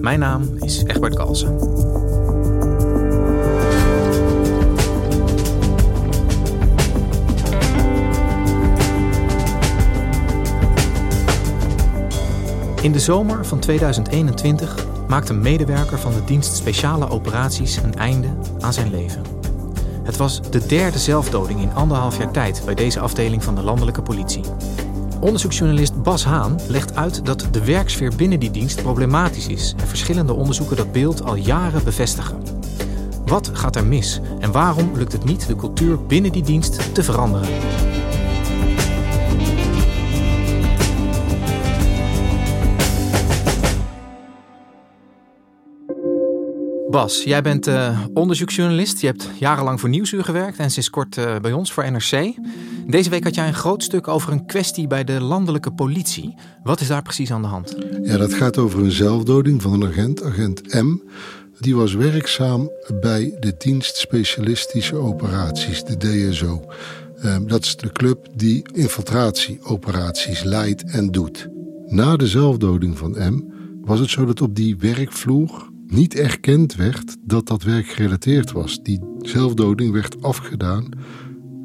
Mijn naam is Egbert Kalsen. In de zomer van 2021 maakt een medewerker van de dienst Speciale Operaties een einde aan zijn leven. Het was de derde zelfdoding in anderhalf jaar tijd bij deze afdeling van de landelijke politie. Onderzoeksjournalist Bas Haan legt uit dat de werksfeer binnen die dienst problematisch is en verschillende onderzoeken dat beeld al jaren bevestigen. Wat gaat er mis en waarom lukt het niet de cultuur binnen die dienst te veranderen? Bas, jij bent uh, onderzoeksjournalist. Je hebt jarenlang voor Nieuwsuur gewerkt en sinds kort uh, bij ons voor NRC. Deze week had jij een groot stuk over een kwestie bij de landelijke politie. Wat is daar precies aan de hand? Ja, dat gaat over een zelfdoding van een agent, agent M. Die was werkzaam bij de dienst specialistische operaties, de DSO. Uh, dat is de club die infiltratieoperaties leidt en doet. Na de zelfdoding van M was het zo dat op die werkvloer niet erkend werd dat dat werk gerelateerd was. Die zelfdoding werd afgedaan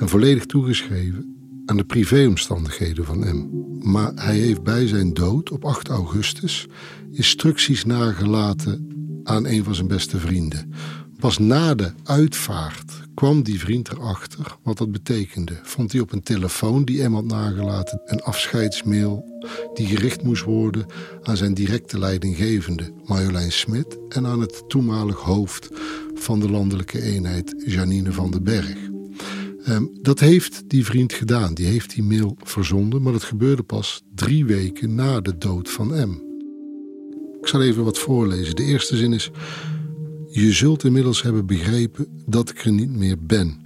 en volledig toegeschreven aan de privéomstandigheden van M. Maar hij heeft bij zijn dood op 8 augustus instructies nagelaten aan een van zijn beste vrienden. Pas na de uitvaart kwam die vriend erachter wat dat betekende. Vond hij op een telefoon die M had nagelaten een afscheidsmail die gericht moest worden aan zijn directe leidinggevende Marjolein Smit en aan het toenmalig hoofd van de landelijke eenheid Janine van den Berg. Um, dat heeft die vriend gedaan. Die heeft die mail verzonden, maar dat gebeurde pas drie weken na de dood van M. Ik zal even wat voorlezen. De eerste zin is: Je zult inmiddels hebben begrepen dat ik er niet meer ben.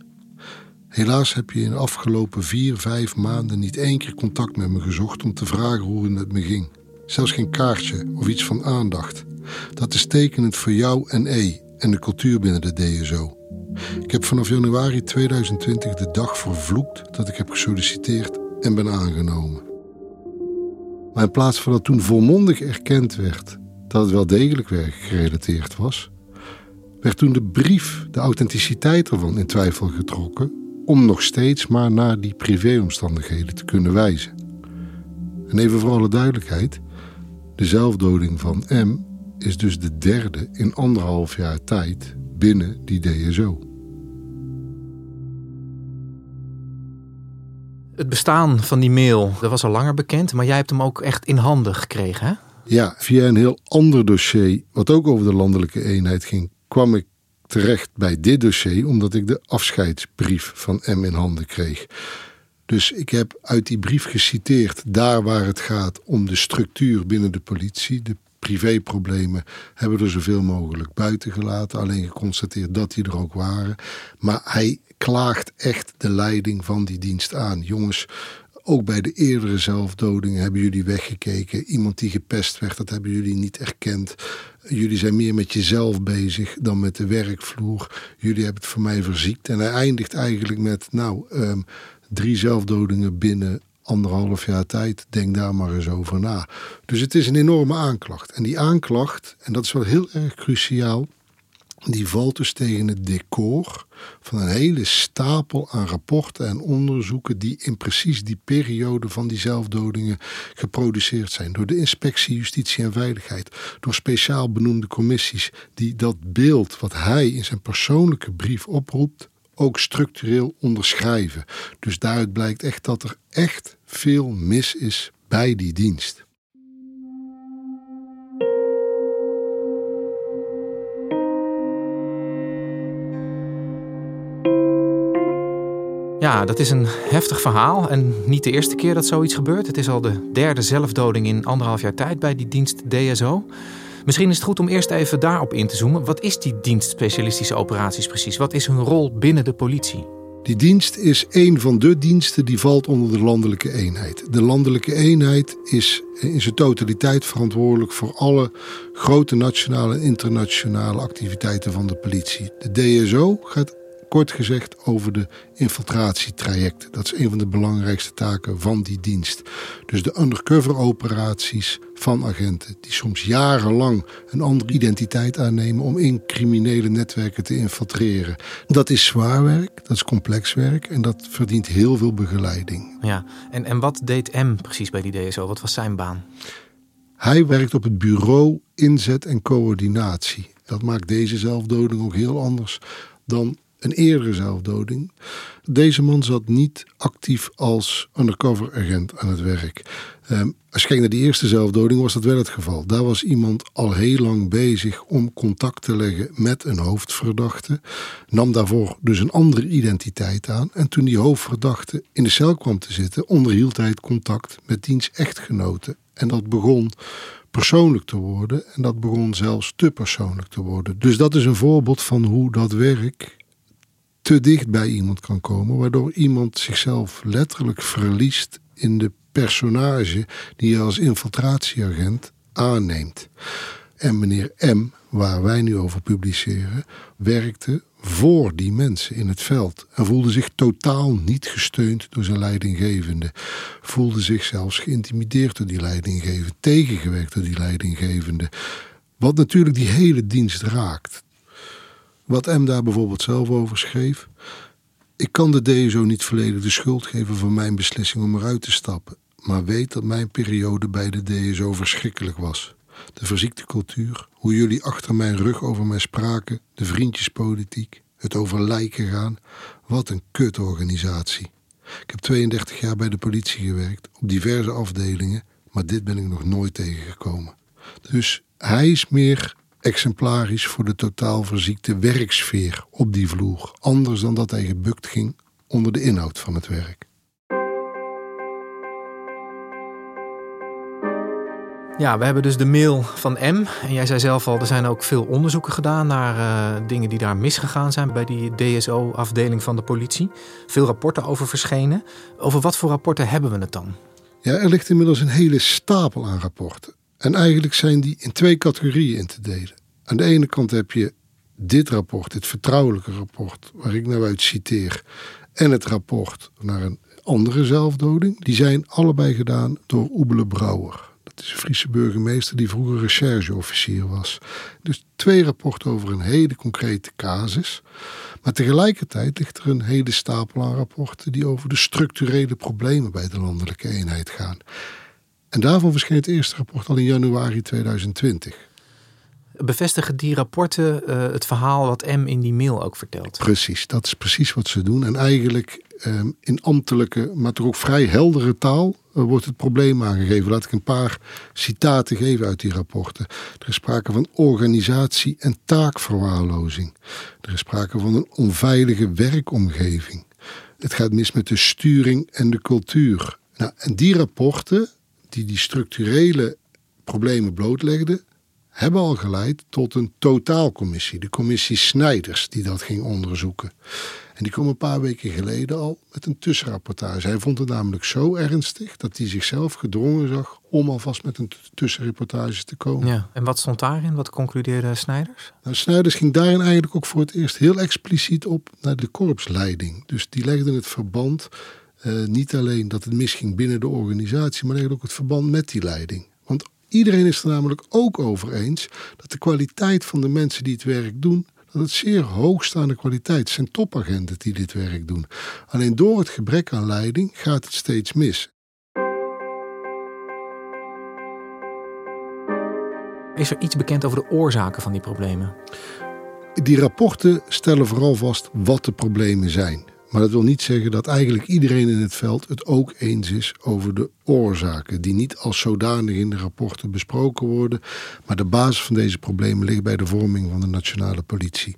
Helaas heb je in de afgelopen vier, vijf maanden niet één keer contact met me gezocht om te vragen hoe het met me ging. Zelfs geen kaartje of iets van aandacht. Dat is tekenend voor jou en E en de cultuur binnen de DSO. Ik heb vanaf januari 2020 de dag vervloekt dat ik heb gesolliciteerd en ben aangenomen. Maar in plaats van dat toen volmondig erkend werd dat het wel degelijk werk gerelateerd was, werd toen de brief, de authenticiteit ervan in twijfel getrokken om nog steeds maar naar die privéomstandigheden te kunnen wijzen. En even voor alle duidelijkheid, de zelfdoding van M is dus de derde in anderhalf jaar tijd binnen die DSO. Het bestaan van die mail, dat was al langer bekend, maar jij hebt hem ook echt in handen gekregen, hè? Ja, via een heel ander dossier, wat ook over de landelijke eenheid ging, kwam ik terecht bij dit dossier, omdat ik de afscheidsbrief van M in handen kreeg. Dus ik heb uit die brief geciteerd daar waar het gaat om de structuur binnen de politie, de privéproblemen hebben we er zoveel mogelijk buiten gelaten. Alleen geconstateerd dat die er ook waren. Maar hij klaagt echt de leiding van die dienst aan. Jongens, ook bij de eerdere zelfdodingen hebben jullie weggekeken. Iemand die gepest werd, dat hebben jullie niet erkend. Jullie zijn meer met jezelf bezig dan met de werkvloer. Jullie hebben het voor mij verziekt. En hij eindigt eigenlijk met, nou, um, drie zelfdodingen binnen anderhalf jaar tijd. Denk daar maar eens over na. Dus het is een enorme aanklacht. En die aanklacht, en dat is wel heel erg cruciaal, die valt dus tegen het decor van een hele stapel aan rapporten en onderzoeken die in precies die periode van die zelfdodingen geproduceerd zijn. Door de inspectie Justitie en Veiligheid, door speciaal benoemde commissies die dat beeld wat hij in zijn persoonlijke brief oproept, ook structureel onderschrijven. Dus daaruit blijkt echt dat er echt veel mis is bij die dienst. Ja, dat is een heftig verhaal en niet de eerste keer dat zoiets gebeurt. Het is al de derde zelfdoding in anderhalf jaar tijd bij die dienst DSO. Misschien is het goed om eerst even daarop in te zoomen. Wat is die dienst specialistische operaties precies? Wat is hun rol binnen de politie? Die dienst is een van de diensten die valt onder de landelijke eenheid. De landelijke eenheid is in zijn totaliteit verantwoordelijk voor alle grote nationale en internationale activiteiten van de politie. De DSO gaat kort gezegd over de infiltratietrajecten. Dat is een van de belangrijkste taken van die dienst. Dus de undercover operaties van agenten die soms jarenlang een andere identiteit aannemen om in criminele netwerken te infiltreren. Dat is zwaar werk, dat is complex werk en dat verdient heel veel begeleiding. Ja, en, en wat deed M precies bij die DSO? Wat was zijn baan? Hij werkt op het bureau inzet en coördinatie. Dat maakt deze zelfdoding ook heel anders dan een eerdere zelfdoding. Deze man zat niet actief als undercover agent aan het werk. Um, als je kijkt naar die eerste zelfdoding was dat wel het geval. Daar was iemand al heel lang bezig om contact te leggen met een hoofdverdachte. Nam daarvoor dus een andere identiteit aan. En toen die hoofdverdachte in de cel kwam te zitten, onderhield hij het contact met diens echtgenoten. En dat begon persoonlijk te worden. En dat begon zelfs te persoonlijk te worden. Dus dat is een voorbeeld van hoe dat werk te dicht bij iemand kan komen, waardoor iemand zichzelf letterlijk verliest in de personage die je als infiltratieagent aanneemt. En meneer M, waar wij nu over publiceren, werkte voor die mensen in het veld en voelde zich totaal niet gesteund door zijn leidinggevende. Voelde zich zelfs geïntimideerd door die leidinggevende, tegengewerkt door die leidinggevende. Wat natuurlijk die hele dienst raakt. Wat M daar bijvoorbeeld zelf over schreef. Ik kan de DSO niet volledig de schuld geven van mijn beslissing om eruit te stappen, maar weet dat mijn periode bij de DSO verschrikkelijk was. De verziekte cultuur, hoe jullie achter mijn rug over mij spraken, de vriendjespolitiek, het over lijken gaan. Wat een kutorganisatie. Ik heb 32 jaar bij de politie gewerkt, op diverse afdelingen, maar dit ben ik nog nooit tegengekomen. Dus hij is meer exemplarisch voor de totaal verziekte werksfeer op die vloer, anders dan dat hij gebukt ging onder de inhoud van het werk. Ja, we hebben dus de mail van M. En jij zei zelf al, er zijn ook veel onderzoeken gedaan naar uh, dingen die daar misgegaan zijn bij die DSO-afdeling van de politie. Veel rapporten over verschenen. Over wat voor rapporten hebben we het dan? Ja, er ligt inmiddels een hele stapel aan rapporten. En eigenlijk zijn die in twee categorieën in te delen. Aan de ene kant heb je dit rapport, dit vertrouwelijke rapport, waar ik nou uit citeer, en het rapport naar een andere zelfdoding. Die zijn allebei gedaan door Oebele Brouwer. Dat is een Friese burgemeester die vroeger rechercheofficier was. Dus twee rapporten over een hele concrete casus. Maar tegelijkertijd ligt er een hele stapel aan rapporten die over de structurele problemen bij de landelijke eenheid gaan. En daarvan verscheen het eerste rapport al in januari 2020. Bevestigen die rapporten uh, het verhaal wat M in die mail ook vertelt? Precies, dat is precies wat ze doen. En eigenlijk um, in ambtelijke, maar toch ook vrij heldere taal uh, wordt het probleem aangegeven. Laat ik een paar citaten geven uit die rapporten. Er is sprake van organisatie- en taakverwaarlozing. Er is sprake van een onveilige werkomgeving. Het gaat mis met de sturing en de cultuur. Nou, en die rapporten die die structurele problemen blootlegden, hebben al geleid tot een totaalcommissie. De commissie Snijders die dat ging onderzoeken. En die kwam een paar weken geleden al met een tussenrapportage. Hij vond het namelijk zo ernstig dat hij zichzelf gedrongen zag om alvast met een tussenreportage te komen. Ja, en wat stond daarin? Wat concludeerde Snijders? Nou, Snijders ging daarin eigenlijk ook voor het eerst heel expliciet op naar de korpsleiding. Dus die legde het verband uh, niet alleen dat het misging binnen de organisatie, maar legde ook het verband met die leiding. Want iedereen is er namelijk ook over eens dat de kwaliteit van de mensen die het werk doen, dat het zeer hoogstaande kwaliteit het zijn topagenten die dit werk doen. Alleen door het gebrek aan leiding gaat het steeds mis. Is er iets bekend over de oorzaken van die problemen? Die rapporten stellen vooral vast wat de problemen zijn. Maar dat wil niet zeggen dat eigenlijk iedereen in het veld het ook eens is over de oorzaken, die niet als zodanig in de rapporten besproken worden. Maar de basis van deze problemen ligt bij de vorming van de nationale politie.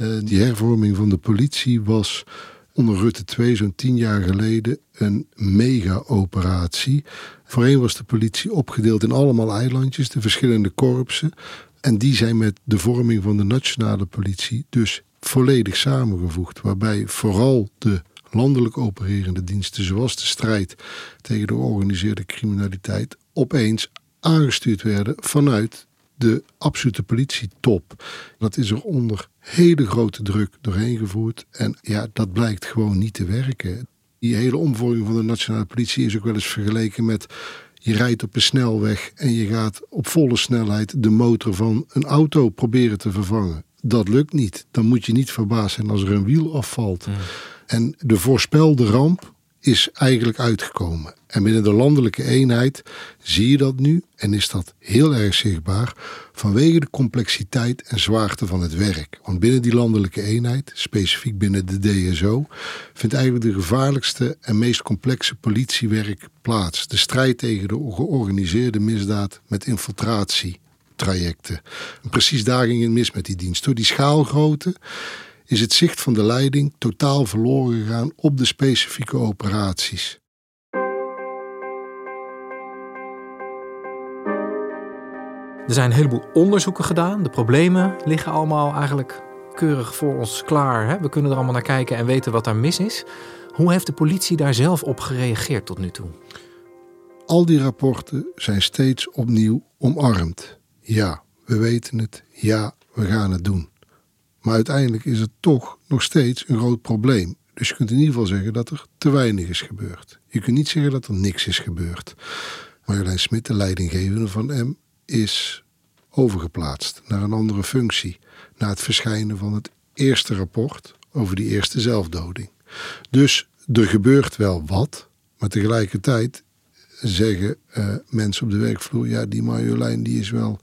Uh, die hervorming van de politie was onder Rutte 2 zo'n tien jaar geleden een mega-operatie. Voorheen was de politie opgedeeld in allemaal eilandjes, de verschillende korpsen. En die zijn met de vorming van de nationale politie dus volledig samengevoegd. Waarbij vooral de landelijk opererende diensten, zoals de strijd tegen de georganiseerde criminaliteit, opeens aangestuurd werden vanuit de absolute politietop. Dat is er onder hele grote druk doorheen gevoerd. En ja, dat blijkt gewoon niet te werken. Die hele omvorming van de nationale politie is ook wel eens vergeleken met je rijdt op een snelweg en je gaat op volle snelheid de motor van een auto proberen te vervangen. Dat lukt niet. Dan moet je niet verbaasd zijn als er een wiel afvalt. En de voorspelde ramp is eigenlijk uitgekomen. En binnen de landelijke eenheid zie je dat nu en is dat heel erg zichtbaar vanwege de complexiteit en zwaarte van het werk. Want binnen die landelijke eenheid, specifiek binnen de DSO, vindt eigenlijk de gevaarlijkste en meest complexe politiewerk plaats. De strijd tegen de georganiseerde misdaad met infiltratietrajecten. En precies daar ging het mis met die dienst. Door die schaalgrootte is het zicht van de leiding totaal verloren gegaan op de specifieke operaties. Er zijn een heleboel onderzoeken gedaan. De problemen liggen allemaal eigenlijk keurig voor ons klaar. Hè? We kunnen er allemaal naar kijken en weten wat daar mis is. Hoe heeft de politie daar zelf op gereageerd tot nu toe? Al die rapporten zijn steeds opnieuw omarmd. Ja, we weten het. Ja, we gaan het doen. Maar uiteindelijk is het toch nog steeds een groot probleem. Dus je kunt in ieder geval zeggen dat er te weinig is gebeurd. Je kunt niet zeggen dat er niks is gebeurd. Marjolein Smit, de leidinggevende van M, is overgeplaatst naar een andere functie. Na het verschijnen van het eerste rapport over die eerste zelfdoding. Dus er gebeurt wel wat, maar tegelijkertijd zeggen uh, mensen op de werkvloer: ja, die Marjolein die is wel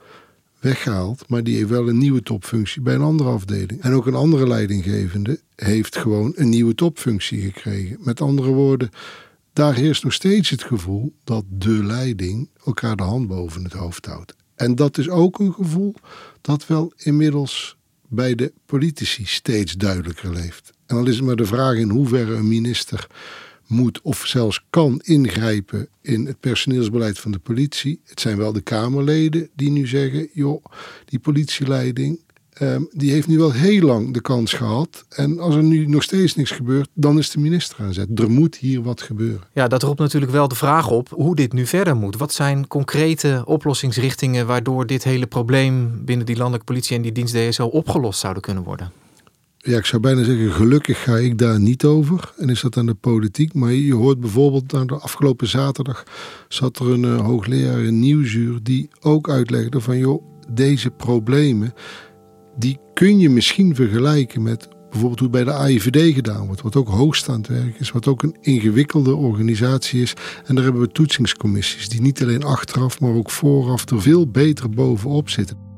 weggehaald, maar die heeft wel een nieuwe topfunctie bij een andere afdeling. En ook een andere leidinggevende heeft gewoon een nieuwe topfunctie gekregen. Met andere woorden, daar heerst nog steeds het gevoel dat de leiding elkaar de hand boven het hoofd houdt. En dat is ook een gevoel dat wel inmiddels bij de politici steeds duidelijker leeft. En dan is het maar de vraag in hoeverre een minister moet of zelfs kan ingrijpen in het personeelsbeleid van de politie. Het zijn wel de Kamerleden die nu zeggen: joh, die politieleiding. Um, die heeft nu wel heel lang de kans gehad. En als er nu nog steeds niks gebeurt, dan is de minister aan zet. Er moet hier wat gebeuren. Ja, dat roept natuurlijk wel de vraag op hoe dit nu verder moet. Wat zijn concrete oplossingsrichtingen waardoor dit hele probleem binnen die landelijke politie en die dienst DSO opgelost zouden kunnen worden? Ja, ik zou bijna zeggen, gelukkig ga ik daar niet over. En is dat aan de politiek. Maar je hoort bijvoorbeeld, aan de afgelopen zaterdag zat er een uh, hoogleraar in Nieuwsuur die ook uitlegde van, joh, deze problemen, die kun je misschien vergelijken met bijvoorbeeld hoe het bij de AIVD gedaan wordt. Wat ook hoogstaand werk is, wat ook een ingewikkelde organisatie is. En daar hebben we toetsingscommissies die niet alleen achteraf, maar ook vooraf er veel beter bovenop zitten.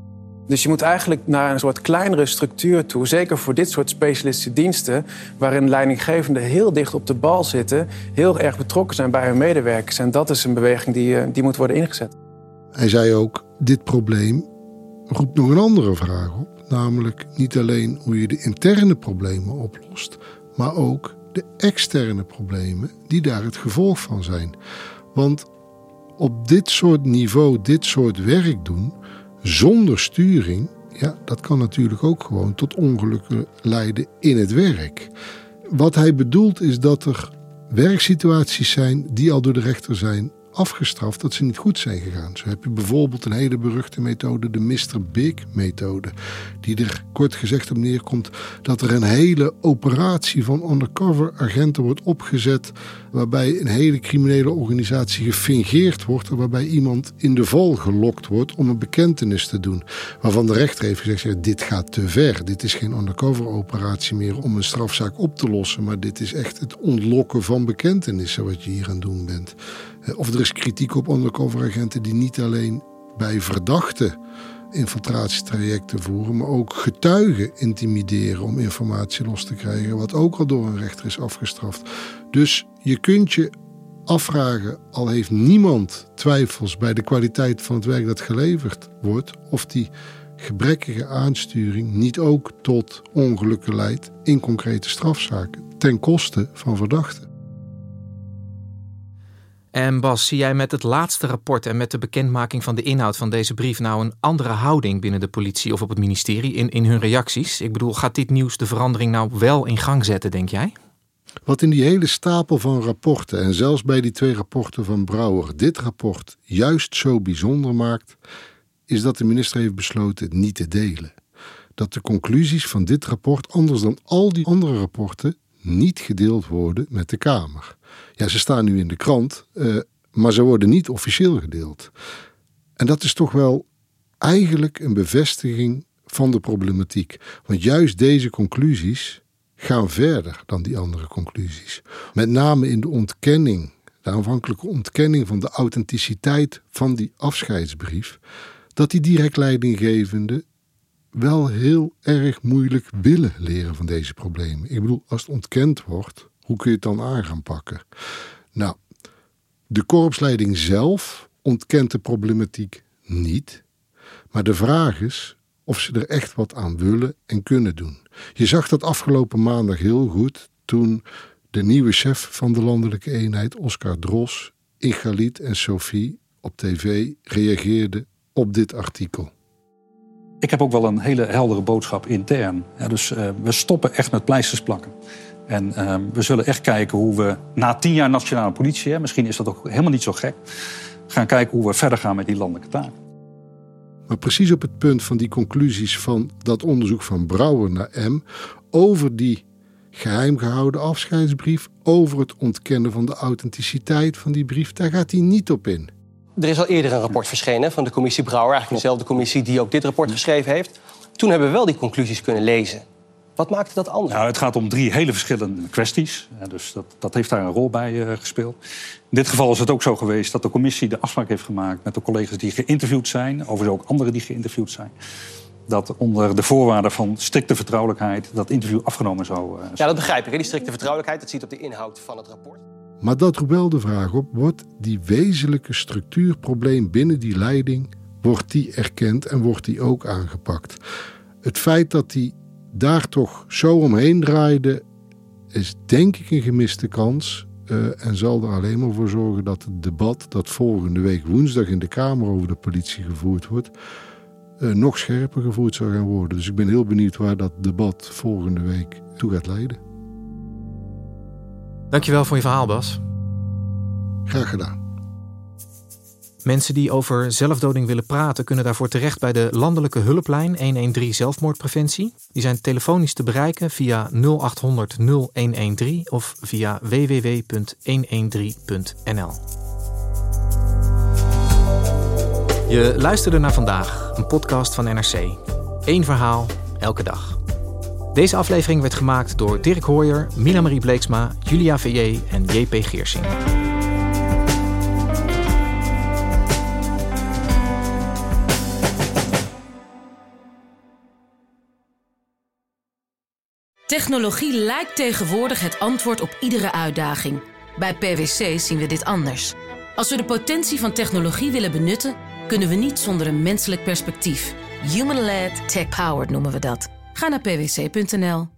Dus je moet eigenlijk naar een soort kleinere structuur toe, zeker voor dit soort specialistische diensten, waarin leidinggevenden heel dicht op de bal zitten, heel erg betrokken zijn bij hun medewerkers. En dat is een beweging die, eh, die moet worden ingezet. Hij zei ook, dit probleem roept nog een andere vraag op. Namelijk niet alleen hoe je de interne problemen oplost, maar ook de externe problemen die daar het gevolg van zijn. Want op dit soort niveau, dit soort werk doen, zonder sturing, ja, dat kan natuurlijk ook gewoon tot ongelukken leiden in het werk. Wat hij bedoelt is dat er werksituaties zijn die al door de rechter zijn afgestraft dat ze niet goed zijn gegaan. Zo heb je bijvoorbeeld een hele beruchte methode, de Mr. Big-methode, die er kort gezegd op neerkomt dat er een hele operatie van undercover agenten wordt opgezet waarbij een hele criminele organisatie gefingeerd wordt en waarbij iemand in de val gelokt wordt om een bekentenis te doen. Waarvan de rechter heeft gezegd, dit gaat te ver. Dit is geen undercover operatie meer om een strafzaak op te lossen, maar dit is echt het ontlokken van bekentenissen wat je hier aan het doen bent. Of er is kritiek op undercover agenten die niet alleen bij verdachten infiltratietrajecten voeren, maar ook getuigen intimideren om informatie los te krijgen, wat ook al door een rechter is afgestraft. Dus je kunt je afvragen, al heeft niemand twijfels bij de kwaliteit van het werk dat geleverd wordt, of die gebrekkige aansturing niet ook tot ongelukken leidt in concrete strafzaken ten koste van verdachten. En Bas, zie jij met het laatste rapport en met de bekendmaking van de inhoud van deze brief nou een andere houding binnen de politie of op het ministerie in, in hun reacties? Ik bedoel, gaat dit nieuws de verandering nou wel in gang zetten, denk jij? Wat in die hele stapel van rapporten en zelfs bij die twee rapporten van Brouwer dit rapport juist zo bijzonder maakt, is dat de minister heeft besloten het niet te delen. Dat de conclusies van dit rapport, anders dan al die andere rapporten, niet gedeeld worden met de Kamer. Ja, ze staan nu in de krant, uh, maar ze worden niet officieel gedeeld. En dat is toch wel eigenlijk een bevestiging van de problematiek. Want juist deze conclusies gaan verder dan die andere conclusies. Met name in de ontkenning, de aanvankelijke ontkenning van de authenticiteit van die afscheidsbrief, dat die direct leidinggevende wel heel erg moeilijk willen leren van deze problemen. Ik bedoel, als het ontkend wordt, hoe kun je het dan aan gaan pakken? Nou, de korpsleiding zelf ontkent de problematiek niet. Maar de vraag is of ze er echt wat aan willen en kunnen doen. Je zag dat afgelopen maandag heel goed toen de nieuwe chef van de landelijke eenheid, Oscar Dros, in Galit en Sophie op tv reageerde op dit artikel. Ik heb ook wel een hele heldere boodschap intern. Dus uh, we stoppen echt met pleisters plakken. En uh, we zullen echt kijken hoe we na tien jaar nationale politie, hè, misschien is dat ook helemaal niet zo gek, gaan kijken hoe we verder gaan met die landelijke taak. Maar precies op het punt van die conclusies van dat onderzoek van Brouwer naar M over die geheim gehouden afscheidsbrief, over het ontkennen van de authenticiteit van die brief, daar gaat hij niet op in. Er is al eerder een rapport verschenen van de commissie Brouwer, eigenlijk dezelfde commissie die ook dit rapport geschreven heeft. Toen hebben we wel die conclusies kunnen lezen. Wat maakte dat anders? Nou, het gaat om drie hele verschillende kwesties. dus dat, dat heeft daar een rol bij uh, gespeeld. In dit geval is het ook zo geweest dat de commissie de afspraak heeft gemaakt met de collega's die geïnterviewd zijn, overigens ook anderen die geïnterviewd zijn. Dat onder de voorwaarden van strikte vertrouwelijkheid dat interview afgenomen zou uh, Ja, dat begrijp ik. Hè? Die strikte vertrouwelijkheid, dat ziet op de inhoud van het rapport. Maar dat roept wel de vraag op: wordt die wezenlijke structuurprobleem binnen die leiding, wordt die erkend en wordt die ook aangepakt? Het feit dat die daar toch zo omheen draaide, is denk ik een gemiste kans. Uh, en zal er alleen maar voor zorgen dat het debat dat volgende week woensdag in de Kamer over de politie gevoerd wordt, uh, nog scherper gevoerd zou gaan worden. Dus ik ben heel benieuwd waar dat debat volgende week toe gaat leiden. Dankjewel voor je verhaal, Bas. Graag gedaan. Mensen die over zelfdoding willen praten kunnen daarvoor terecht bij de landelijke hulplijn 113 zelfmoordpreventie. Die zijn telefonisch te bereiken via 0800 0113 of via www.113.nl. Je luisterde naar vandaag, een podcast van NRC. Eén verhaal, elke dag. Deze aflevering werd gemaakt door Dirk Hooyer, Mila Marie Bleeksma, Julia V.J. en JP Geersing. Technologie lijkt tegenwoordig het antwoord op iedere uitdaging. Bij PwC zien we dit anders. Als we de potentie van technologie willen benutten, kunnen we niet zonder een menselijk perspectief. Human-led, tech-powered noemen we dat. Ga naar pwc.nl.